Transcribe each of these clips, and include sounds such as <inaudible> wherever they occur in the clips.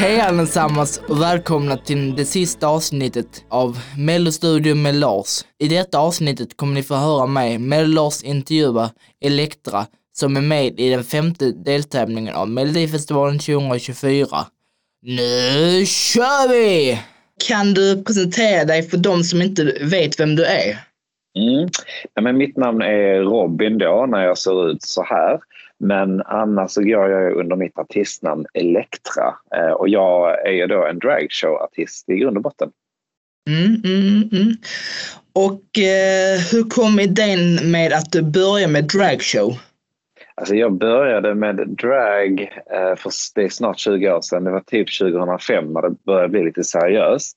Hej allesammans och välkomna till det sista avsnittet av Mellostudion med Lars. I detta avsnittet kommer ni få höra mig, med Lars intervjua Elektra som är med i den femte deltävlingen av Melodifestivalen 2024. Nu kör vi! Kan du presentera dig för de som inte vet vem du är? Mm. Ja, men mitt namn är Robin då när jag ser ut så här. Men annars så går jag under mitt artistnamn Elektra eh, och jag är ju då en dragshow-artist i grund och botten. Mm, mm, mm. Och eh, hur kom idén med att du började med dragshow? Alltså jag började med drag eh, för det är snart 20 år sedan. Det var typ 2005 när det började bli lite seriöst.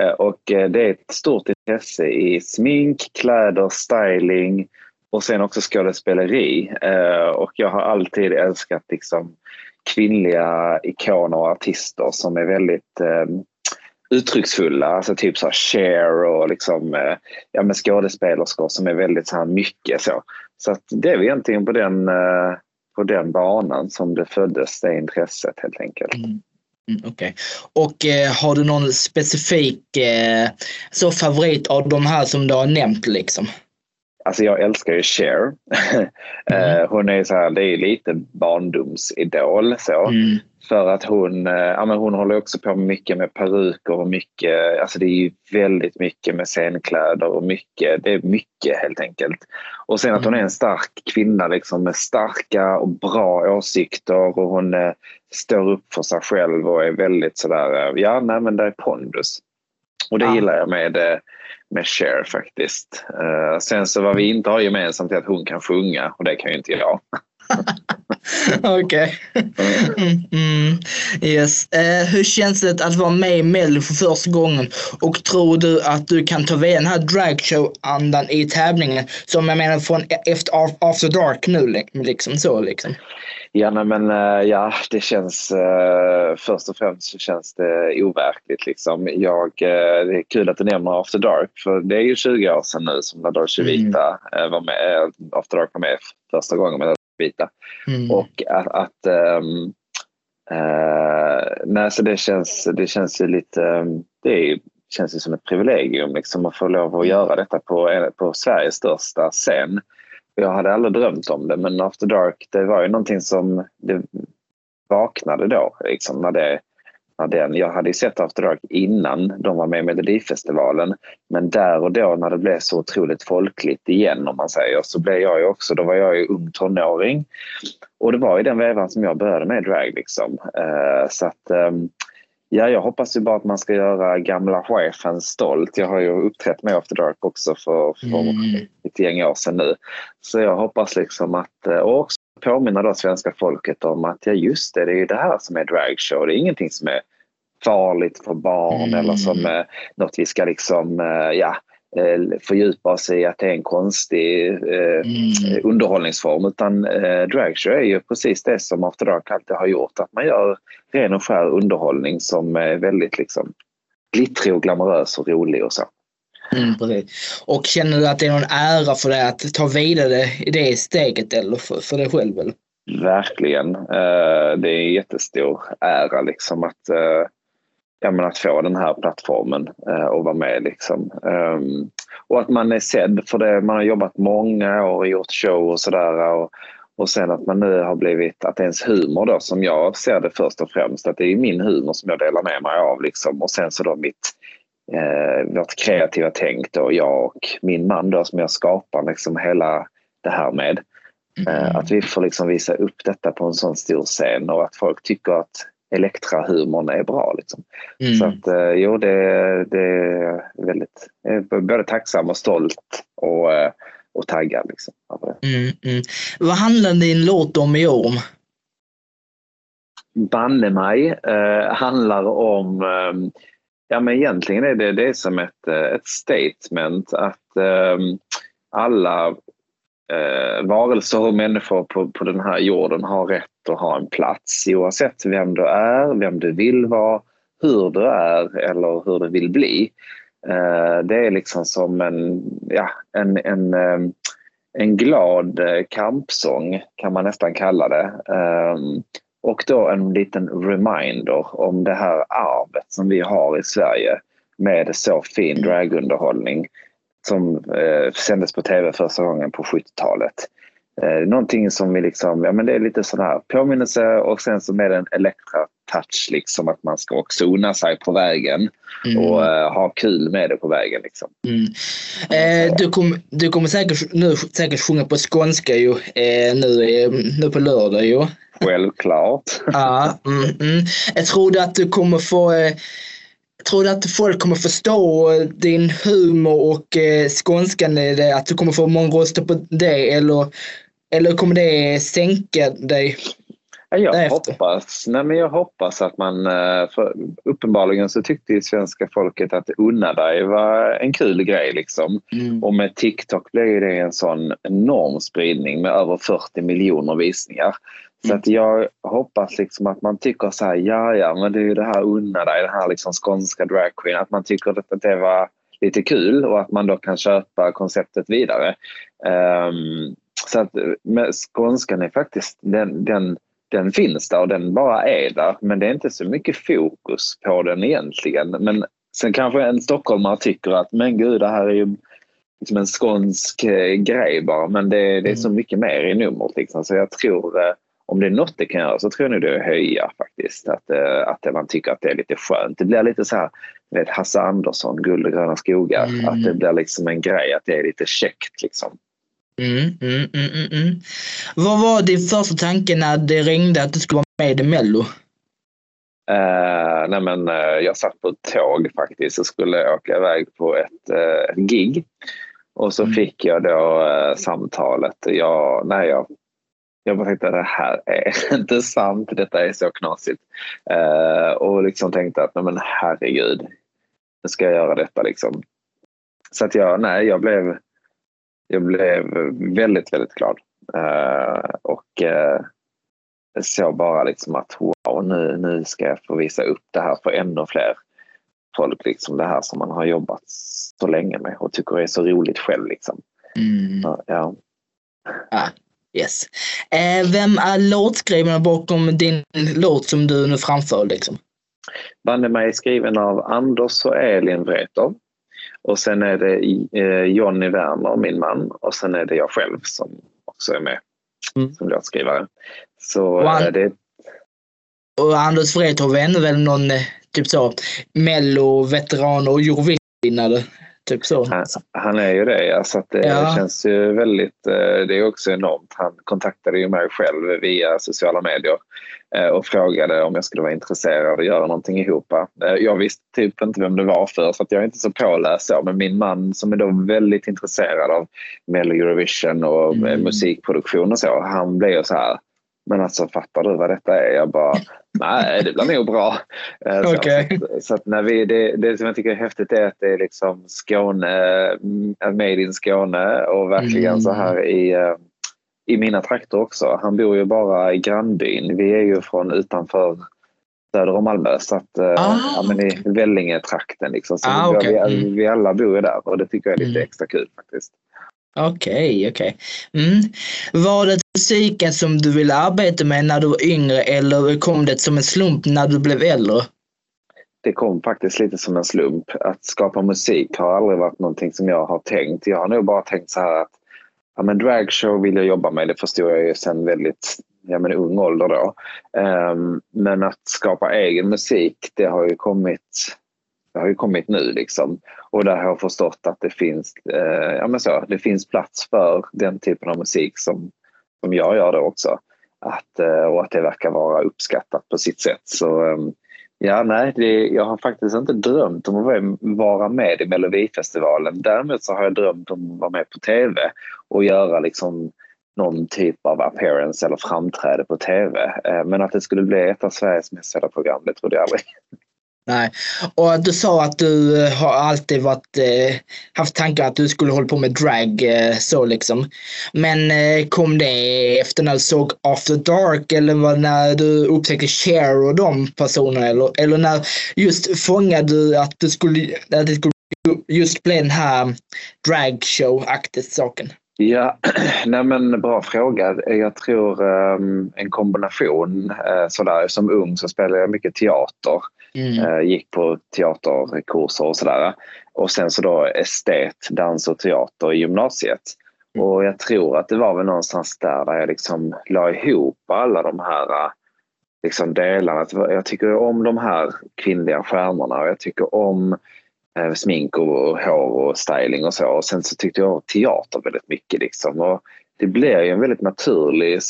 Eh, och eh, det är ett stort intresse i smink, kläder, styling och sen också skådespeleri. Eh, och jag har alltid älskat liksom kvinnliga ikoner och artister som är väldigt eh, uttrycksfulla, alltså typ så Cher och liksom, eh, ja, med skådespelerskor som är väldigt så här mycket så. Så att det är egentligen på den, på den banan som det föddes, det intresset helt enkelt. Mm. Mm, Okej. Okay. Och eh, har du någon specifik eh, så favorit av de här som du har nämnt liksom? Alltså jag älskar ju Cher. <laughs> mm. hon är så här, det är lite barndomsidol så. Mm. För att hon, eh, ja, men hon håller också på mycket med peruker och mycket, alltså det är väldigt mycket med scenkläder och mycket, det är mycket helt enkelt. Och sen att hon är en stark kvinna liksom med starka och bra åsikter och hon eh, står upp för sig själv och är väldigt sådär, eh, ja nej men det är pondus. Och det ja. gillar jag med, eh, med Cher faktiskt. Uh, sen så vad vi inte har gemensamt är att hon kan sjunga och det kan ju inte jag. <laughs> Okej. <laughs> Mm, mm, yes. Uh, hur känns det att vara med i Mello för första gången? Och tror du att du kan ta vid den här dragshow-andan i tävlingen? Som jag menar från efter After Dark nu, liksom så liksom. Ja, nej, men uh, ja, det känns uh, först och främst så känns det overkligt liksom. Jag, det är kul att du nämner After Dark för det är ju 20 år sedan nu som Dolce Vita mm. var med, After Dark var med första gången med vita. Mm. Och att, att um, uh, nej, så det känns, det känns ju lite, um, det är, känns ju som ett privilegium liksom att få lov att göra detta på, på Sveriges största scen. Jag hade aldrig drömt om det men After Dark det var ju någonting som det vaknade då liksom när det när den, jag hade ju sett After Dark innan de var med i Melodifestivalen. Men där och då när det blev så otroligt folkligt igen om man säger så blev jag ju också, då var jag ju ung tonåring. Och det var i den vevan som jag började med drag liksom. Uh, så att um, Ja, jag hoppas ju bara att man ska göra gamla chefen stolt. Jag har ju uppträtt med After Dark också för, för mm. ett gäng år sedan nu. Så jag hoppas liksom att, eh, och också påminna då svenska folket om att ja just det, det är ju det här som är dragshow. Det är ingenting som är farligt för barn mm. eller som är något vi ska liksom, eh, ja, eh, fördjupa oss i att det är en konstig eh, mm. underhållningsform utan eh, dragshow är ju precis det som After Dark alltid har gjort. Att man gör ren och skär underhållning som är väldigt liksom glittrig och glamorös och rolig och så. Mm, precis. Och känner du att det är någon ära för dig att ta vidare i det steget eller för, för dig själv? Eller? Verkligen. Uh, det är en jättestor ära liksom att, uh, ja, men att få den här plattformen uh, och vara med. Liksom. Um, och att man är sedd för det. Man har jobbat många år och gjort show och sådär. Och, och sen att man nu har blivit, att ens humor då som jag ser det först och främst, att det är min humor som jag delar med mig av liksom. Och sen så då mitt eh, vårt kreativa tänk då, jag och min man då som jag skapar liksom hela det här med. Eh, mm. att vi får liksom visa upp detta på en sån stor scen och att folk tycker att Elektra-humorn är bra. Liksom. Mm. Så att eh, jo, det, det är väldigt, är både tacksam och stolt och, eh, och taggad. Liksom, mm, mm. Vad handlar din låt om i år? Banne mig eh, handlar om eh, Ja, men egentligen är det, det är som ett, eh, ett statement att eh, alla eh, varelser och människor på, på den här jorden har rätt att ha en plats oavsett vem du är, vem du vill vara, hur du är eller hur du vill bli. Eh, det är liksom som en, ja, en, en, eh, en glad eh, kampsång kan man nästan kalla det. Eh, Och då en liten reminder om det här arvet som vi har i Sverige med så fin dragunderhållning som eh, sändes på tv första gången på 70-talet. Eh, någonting som vi liksom, ja men det är lite sån här påminnelse och sen så med en elektra-touch liksom att man ska också unna sig på vägen mm. och eh, ha kul med det på vägen liksom. Mm. Eh, du, kom, du kommer säkert, nu, säkert sjunga på skånska ju, eh, nu, nu på lördag ju. Självklart. ja, mm, mm. Jag trodde att du kommer få eh, Tror du att folk kommer förstå din humor och eh, skånskan i det? Att du kommer få många röster på det? Eller, eller kommer det sänka dig? Jag därefter? hoppas, nej men jag hoppas att man... Eh, uppenbarligen så tyckte ju svenska folket att unna dig var en kul grej. Liksom. Mm. Och med TikTok blev det en sån enorm spridning med över 40 miljoner visningar. Så att jag hoppas liksom att man tycker så här, ja ja men det är ju det här unna dig, det här liksom skånska dragqueen, att man tycker att det var lite kul och att man då kan köpa konceptet vidare. Um, så att med skånskan är faktiskt, den, den, den finns där och den bara är där men det är inte så mycket fokus på den egentligen. Men sen kanske en stockholmare tycker att men gud det här är ju liksom en skånsk eh, grej bara men det, det är så mm. mycket mer i numret. Liksom. Så jag tror eh, om det är något det kan göra så tror jag nog det är att höja faktiskt. Att, eh, att man tycker att det är lite skönt. Det blir lite så här, vet, Hasse Andersson, Guld och gröna skogar. Mm. Att det blir liksom en grej, att det är lite käckt liksom. Mm, mm, mm, mm, mm. Vad var din första tanke när det ringde att du skulle vara med i Mello? Uh, nej men, uh, jag satt på ett tåg faktiskt och skulle åka iväg på ett, uh, gig. Och så mm. fick jag då samtalet. Jag, nej, jag jag bara tänkte att det här är <laughs> inte sant, detta är så knasigt. Uh, och liksom tänkte att nej men herregud, nu ska jag göra detta liksom. Så att jag, nej, jag blev, jag blev väldigt, väldigt glad. Uh, och uh, såg bara liksom att wow, nu, nu ska jag få visa upp det här för ännu fler folk. Liksom det här som man har jobbat så länge med och tycker är så roligt själv. Liksom. Mm. Ja. Ah, Yes. Eh, vem är låtskrivaren bakom din låt som du nu framför? Liksom? Banden är skriven av Anders och Elin Wrethov. Och sen är det eh, Jonny Werner, min man, och sen är det jag själv som också är med mm. som låtskrivare. Så och, an- eh, det... och Anders Wrethov är väl någon eh, typ så Mello-veteran och Eurovision-vinnare? Typ så. Han, han, är ju det, så att det ja. känns ju väldigt, eh, det är också enormt. Han kontaktade ju mig själv via sociala medier eh, och frågade om jag skulle vara intresserad av att göra någonting ihop. Eh, jag visste typ inte vem det var för så att jag är inte så påläst så, men min man som är då väldigt intresserad av Mello Eurovision och mm. musikproduktion och så, han blev så här men alltså fattar du vad detta är? Jag bara, <laughs> nej det blir nog bra. Eh, okay. Så, så, att när vi, det, det som jag tycker är häftigt är att det är liksom Skåne, eh, made in Skåne och verkligen mm. så här i, eh, i mina trakter också. Han bor ju bara i grannbyn. Vi är ju från utanför söder om Malmö, så att, ah. ja, men i Vellinge-trakten. Liksom. Så ah, okay. vi, vi, vi, alla bor ju där och det tycker jag är lite mm. extra kul faktiskt. Okej, okay, okej. Okay. Mm. Var det musiken som du ville arbeta med när du var yngre eller kom det som en slump när du blev äldre? Det kom faktiskt lite som en slump. Att skapa musik har aldrig varit någonting som jag har tänkt. Jag har nog bara tänkt så här att ja, men dragshow vill jag jobba med. Det förstod jag ju sen väldigt ja, men ung ålder då. Um, men att skapa egen musik, det har ju kommit det har ju kommit nu liksom. Och där har jag förstått att det finns, eh, ja, men så, det finns plats för den typen av musik som, som jag gör då också. Att, eh, och att det verkar vara uppskattat på sitt sätt. Så eh, ja, nej, det, jag har faktiskt inte drömt om att vara med i Melodifestivalen. Däremot så har jag drömt om att vara med på tv och göra liksom någon typ av appearance eller framträde på tv. Eh, men att det skulle bli ett av Sveriges mest sedda program, det trodde jag aldrig. Nej, och du sa att du eh, har alltid varit, eh, haft tankar att du skulle hålla på med drag eh, så liksom. Men eh, kom det efter när du såg After Dark eller var när du upptäckte Cher och de personerna eller, eller när just fångade du att, du skulle, att det skulle just bli den här dragshow-aktigt saken? Ja, <clears throat> nej men bra fråga. Jag tror um, en kombination. Uh, sådär. Som ung så spelade jag mycket teater. Mm. Uh, gick på teaterkurser och sådär. Och sen så då estet, dans och teater i gymnasiet. Mm. Och jag tror att det var väl någonstans där, där jag liksom la ihop alla de här liksom delarna. Jag tycker om de här kvinnliga stjärnorna och jag tycker om eh, smink och hår och styling och så. Och sen så tyckte jag om teater väldigt mycket. Liksom. Och det blir ju en väldigt naturlig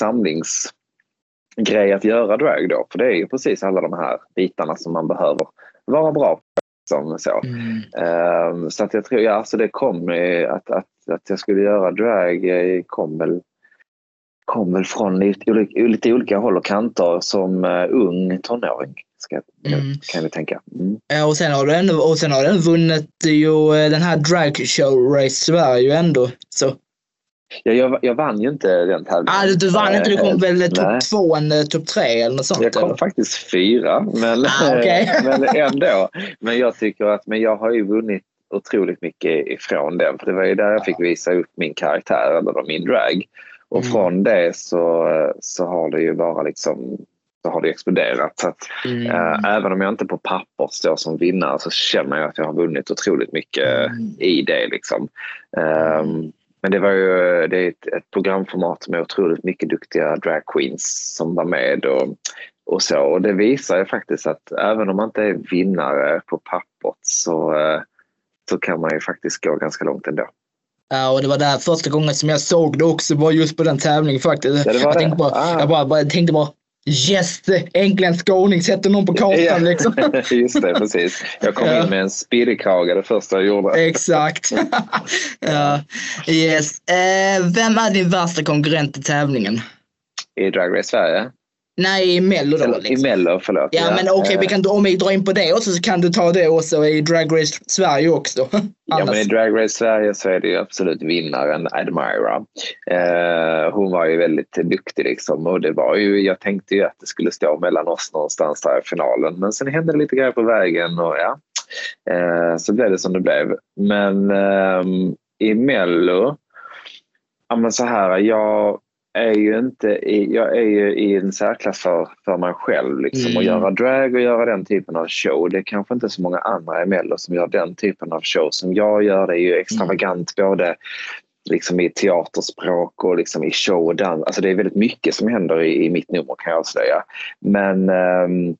samlingsgrej att göra drag då. För det är ju precis alla de här bitarna som man behöver vara bra på. Liksom, så mm. um, så att jag tror, ja, alltså det kom att, att, att jag skulle göra drag eh, kom väl kom väl från lite, lite olika håll och kanter som uh, ung tonåring. Ska, mm. Kan vi tänka. Mm. Ja, och sen har du ändå, och sen har den vunnit ju eh, den här Drag Show Race Sverige ändå. Så. Ja, jag, jag vann ju inte den tävlingen. Ah, du vann inte, du kom väl topp två eller topp tre eller något sånt? Jag kom eller? faktiskt fyra, men, ah, okay. <laughs> men ändå. Men jag tycker att men jag har ju vunnit otroligt mycket ifrån den. För det var ju där jag fick visa upp min karaktär, eller min drag. Och mm. från det så, så har det ju bara liksom så har det exploderat. Så att, mm. äh, även om jag inte på papper står som vinnare så känner jag att jag har vunnit otroligt mycket mm. i det. Liksom. Um, men det var ju det är ett, ett, programformat med otroligt mycket duktiga dragqueens som var med och, och så. Och det visar ju faktiskt att även om man inte är vinnare på pappret så, uh, så kan man ju faktiskt gå ganska långt ändå. Ja, och det var där första gången som jag såg det också, var just på den tävlingen faktiskt. Ja, jag. Tänkte bara, ah. jag bara, bara, tänkte bara, yes, äntligen skåning, sätter någon på kartan ja. liksom. <laughs> just det, precis. Jag kom in med en spirrkrage det första jag gjorde. Exakt. <laughs> ja. Yes. Eh, vem är din värsta konkurrent i tävlingen? I Drag Race Sverige? Nej, i Mello då. Liksom. I Mello, förlåt. Ja, ja. men okej, okay, om vi drar in på det också så kan du ta det också i Drag Race Sverige också. <laughs> ja, men i Drag Race Sverige så är det ju absolut vinnaren Admira. Eh, hon var ju väldigt duktig liksom och det var ju, jag tänkte ju att det skulle stå mellan oss någonstans där i finalen men sen hände det lite grejer på vägen och ja, eh, så blev det som det blev. Men eh, i Mello, ja men så här, jag är ju inte i, jag är ju i en särklass för, för mig själv. Liksom, mm. Att göra drag och göra den typen av show. Det är kanske inte så många andra i Mello som gör den typen av show som jag gör. Det är ju extravagant mm. både liksom i teaterspråk och liksom i show och dans. Alltså det är väldigt mycket som händer i, i mitt nummer kan jag säga. Men um,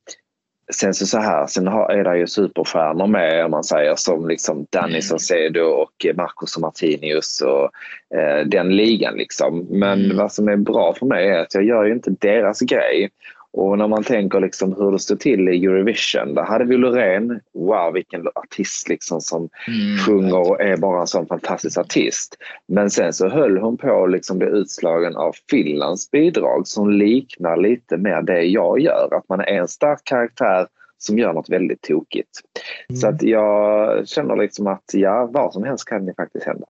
Sen så, så här, sen har, är det ju superstjärnor med om man säger som liksom Danny mm. Saucedo och Marcos Martinius och eh, den ligan liksom. Men mm. vad som är bra för mig är att jag gör ju inte deras grej. Och när man tänker liksom hur det står till i Eurovision, där hade vi Loreen, wow vilken artist liksom som mm. sjunger och är bara en sån fantastisk artist. Men sen så höll hon på liksom bli utslagen av Finlands bidrag som liknar lite mer det jag gör, att man är en stark karaktär som gör något väldigt tokigt. Mm. Så att jag känner liksom att ja, vad som helst kan ju faktiskt hända.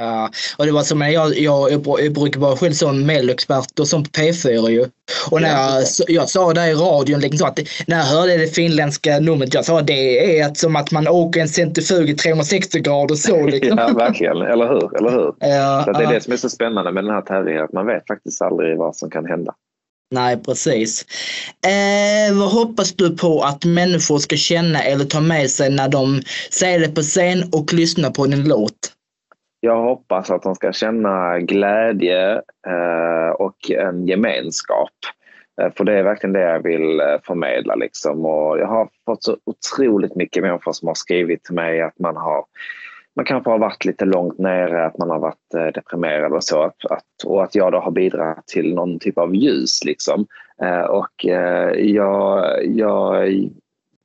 Ja, och det var som jag, jag, jag, jag brukar vara själv som melloexpert och sånt på P4 ju. Och när jag, jag sa det i radion, liksom så att när jag hörde det finländska numret, jag sa det är som att man åker en centrifug i 360 grader så. <laughs> Liksom. ja, verkligen. Eller hur? Eller hur? Ja, så det är ja. det som är så spännande med den här tävlingen, att man vet faktiskt aldrig vad som kan hända. Nej, precis. Eh, vad hoppas du på att människor ska känna eller ta med sig när de ser det på scen och lyssnar på din låt? Jag hoppas att de ska känna glädje eh, och en gemenskap. Eh, för det är verkligen det jag vill eh, förmedla. Liksom. Och jag har fått så otroligt mycket människor som har skrivit till mig att man har man kanske har varit lite långt nere, att man har varit deprimerad och så. Att, att, och att jag då har bidragit till någon typ av ljus. Liksom. Och jag, jag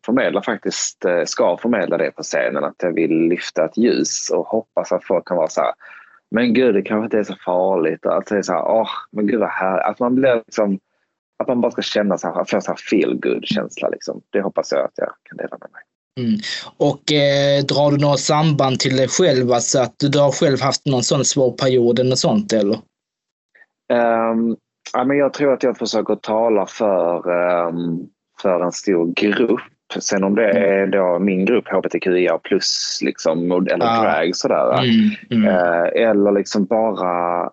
förmedlar faktiskt, eh, ska förmedla det på scenen, att jag vill lyfta ett ljus och hoppas att folk kan vara så här, men gud det kanske inte är så farligt. Att det är så här, åh, men gud vad härligt. Att man blir liksom, att man bara ska känna så här, få här feel good känsla liksom. Det hoppas jag att jag kan dela med mig. Mm. Och eh, drar du några samband till dig själv, alltså att du har själv haft någon sån svår period eller sånt eller? Um, ja, men jag tror att jag försöker tala för, um, för en stor grupp Sen om det är då min grupp hbtqia plus liksom, eller Ja. drag sådär. Mm, mm. Eh, eller liksom bara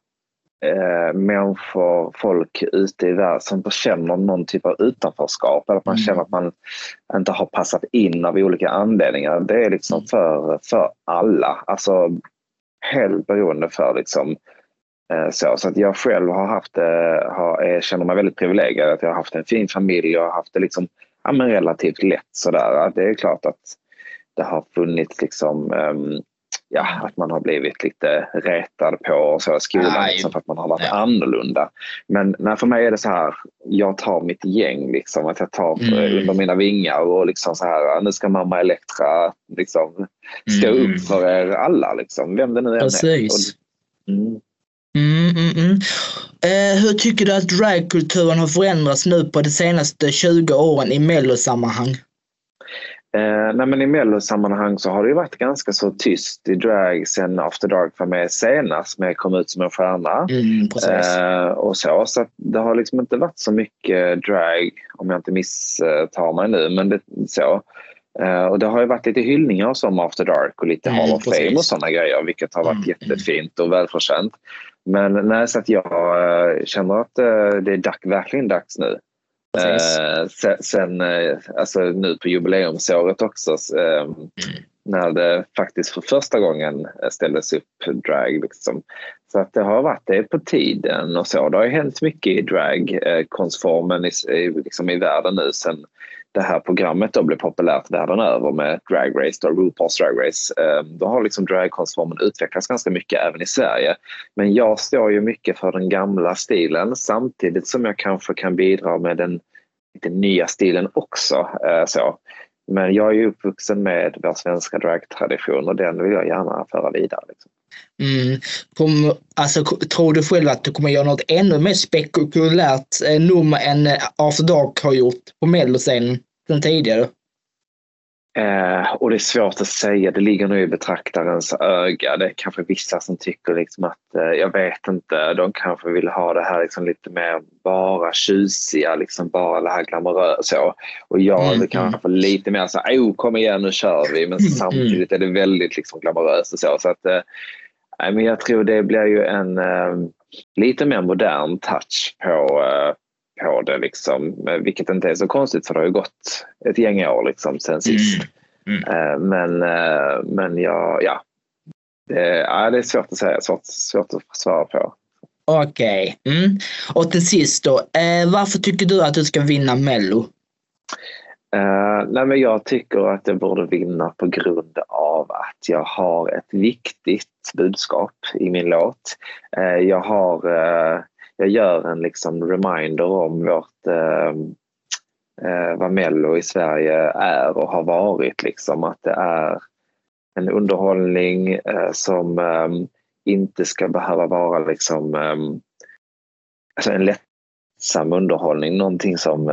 eh, människor, folk ute i världen som känner någon typ av utanförskap eller att man Mm. känner att man inte har passat in av olika anledningar. Det är liksom Mm. för, för alla. Alltså helt beroende för liksom eh, så. Så att jag själv har haft det, har, eh, känner mig väldigt privilegierad att jag har haft en fin familj och har haft det liksom ja, men relativt lätt sådär. Det är klart att det har funnits liksom ehm, ja, att man har blivit lite retad på och så skolan liksom, för att man har varit Ja. annorlunda. Men nej, för mig är det så här, jag tar mitt gäng, liksom, att jag tar Mm. under mina vingar och liksom så här, nu ska mamma Elektra liksom, stå Mm. upp för er alla, liksom, vem det nu än är. Precis. Och, mm. Mm. Eh, hur tycker du att dragkulturen har förändrats nu på de senaste 20 åren i mellosammanhang? Eh, nej men I mellosammanhang så har det ju varit ganska så tyst i drag sen After Dark var med senast med Kom ut som en stjärna. Mm. Eh, och så, så att det har liksom inte varit så mycket drag, om jag inte misstar mig nu, men det, så. Eh, och det har ju varit lite hyllningar som After Dark och lite Mm, Hall of. Fame och sådana grejer, vilket har varit Mm, jättefint och välförtjänt. Men nej, så att jag eh, känner att eh, det är dags, verkligen dags nu. Sen, sen alltså nu på jubileumsåret också, eh, Mm. när det faktiskt för första gången ställdes upp drag. Liksom. Så att det har varit det på tiden och så. Det har ju hänt mycket i dragkonstformen i, i, liksom i världen nu sen det här programmet då blev populärt världen över med Drag Race, då, RuPaul's Drag Race. Ehm, då har liksom dragkonstformen utvecklats ganska mycket även i Sverige. Men jag står ju mycket för den gamla stilen samtidigt som jag kanske kan bidra med den lite nya stilen också. Eh, så. Men jag är ju uppvuxen med vår svenska dragtradition och den vill jag gärna föra vidare. Liksom. Mm. Kom, alltså, tror du själv att du kommer göra något ännu mer spektakulärt eh, nummer än eh, After Dark har gjort på melloscenen sen tidigare? Eh, och det är svårt att säga, det ligger nog i betraktarens öga. Det är kanske vissa som tycker liksom att, eh, jag vet inte, de kanske vill ha det här liksom lite mer bara tjusiga, liksom bara det här glamorösa. Och jag Mm, mm, kanske lite mer så här, oh, kom igen nu kör vi, men Mm, samtidigt är det väldigt liksom glamoröst och så. så att, eh, nej, men jag tror det blir ju en eh, lite mer modern touch på, eh, på det, liksom. Eh, vilket inte är så konstigt för det har ju gått ett gäng år liksom, sen sist. Mm. Eh, Men, eh, men jag, ja. Ja, det är svårt att säga, svårt, svårt att svara på. Okej. Mm. Och till sist då, eh, varför tycker du att du ska vinna Mello? Uh, nej, men jag tycker att jag borde vinna på grund av att jag har ett viktigt budskap i min låt. Uh, jag, har, uh, jag gör en liksom reminder om vårt, vad Mello i Sverige är och har varit. Liksom, att det är en underhållning som um, inte ska behöva vara liksom, um, alltså en lättsam underhållning. Någonting som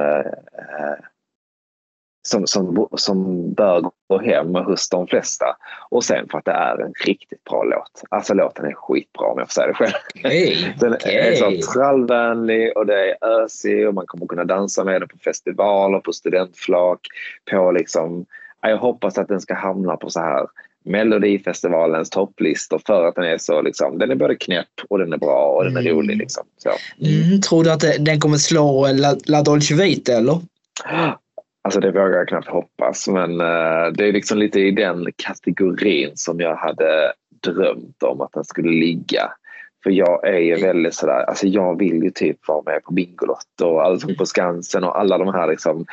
som, som, som bör gå hem hos de flesta. Och sen för att det är en riktigt bra låt. Alltså låten är skitbra om jag får säga det själv. Okej. <laughs> Den är så trallvänlig och det är ösig och man kommer kunna dansa med den på festivaler, på studentflak, på liksom... ja, Jag hoppas att den ska hamna på så här Melodifestivalens topplistor för att den är så liksom, den är både knäpp och den är bra och den är Mm. rolig liksom. Mm, tror du att den kommer slå La, La Dolce Vita eller? Alltså det vågar jag knappt hoppas men eh, det är liksom lite i den kategorin som jag hade drömt om att den skulle ligga. För jag är ju väldigt sådär, alltså jag vill ju typ vara med på Bingolotto och Allsång på Skansen och alla de här liksom,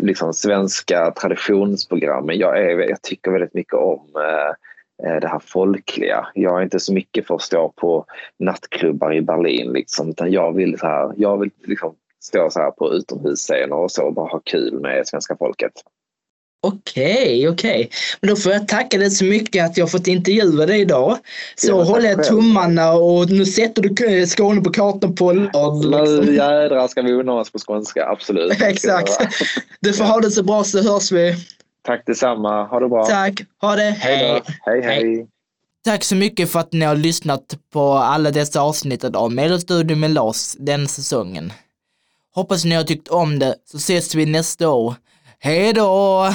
liksom svenska traditionsprogrammen. Jag, är, jag tycker väldigt mycket om eh, eh, det här folkliga. Jag är inte så mycket för att stå på nattklubbar i Berlin liksom, utan jag vill så här, jag vill liksom stå så här på utomhusscener och så och bara ha kul med svenska folket. Okej, okej. Men då får jag tacka dig så mycket att jag fått intervjua dig idag. Så Ja, håller jag tummarna och nu sätter du Skåne på kartan på lördag. Nu Liksom. <laughs> jädrar ska vi unna oss på skånska, absolut. Exakt. Du får ha det så bra så hörs vi. Tack detsamma, ha det bra. Tack, ha det, Hej hej. Hej hej. Tack så mycket för att ni har lyssnat på alla dessa avsnittet av Medelstudion med Lars den säsongen. Hoppas ni har tyckt om det, så ses vi nästa år. Hej då!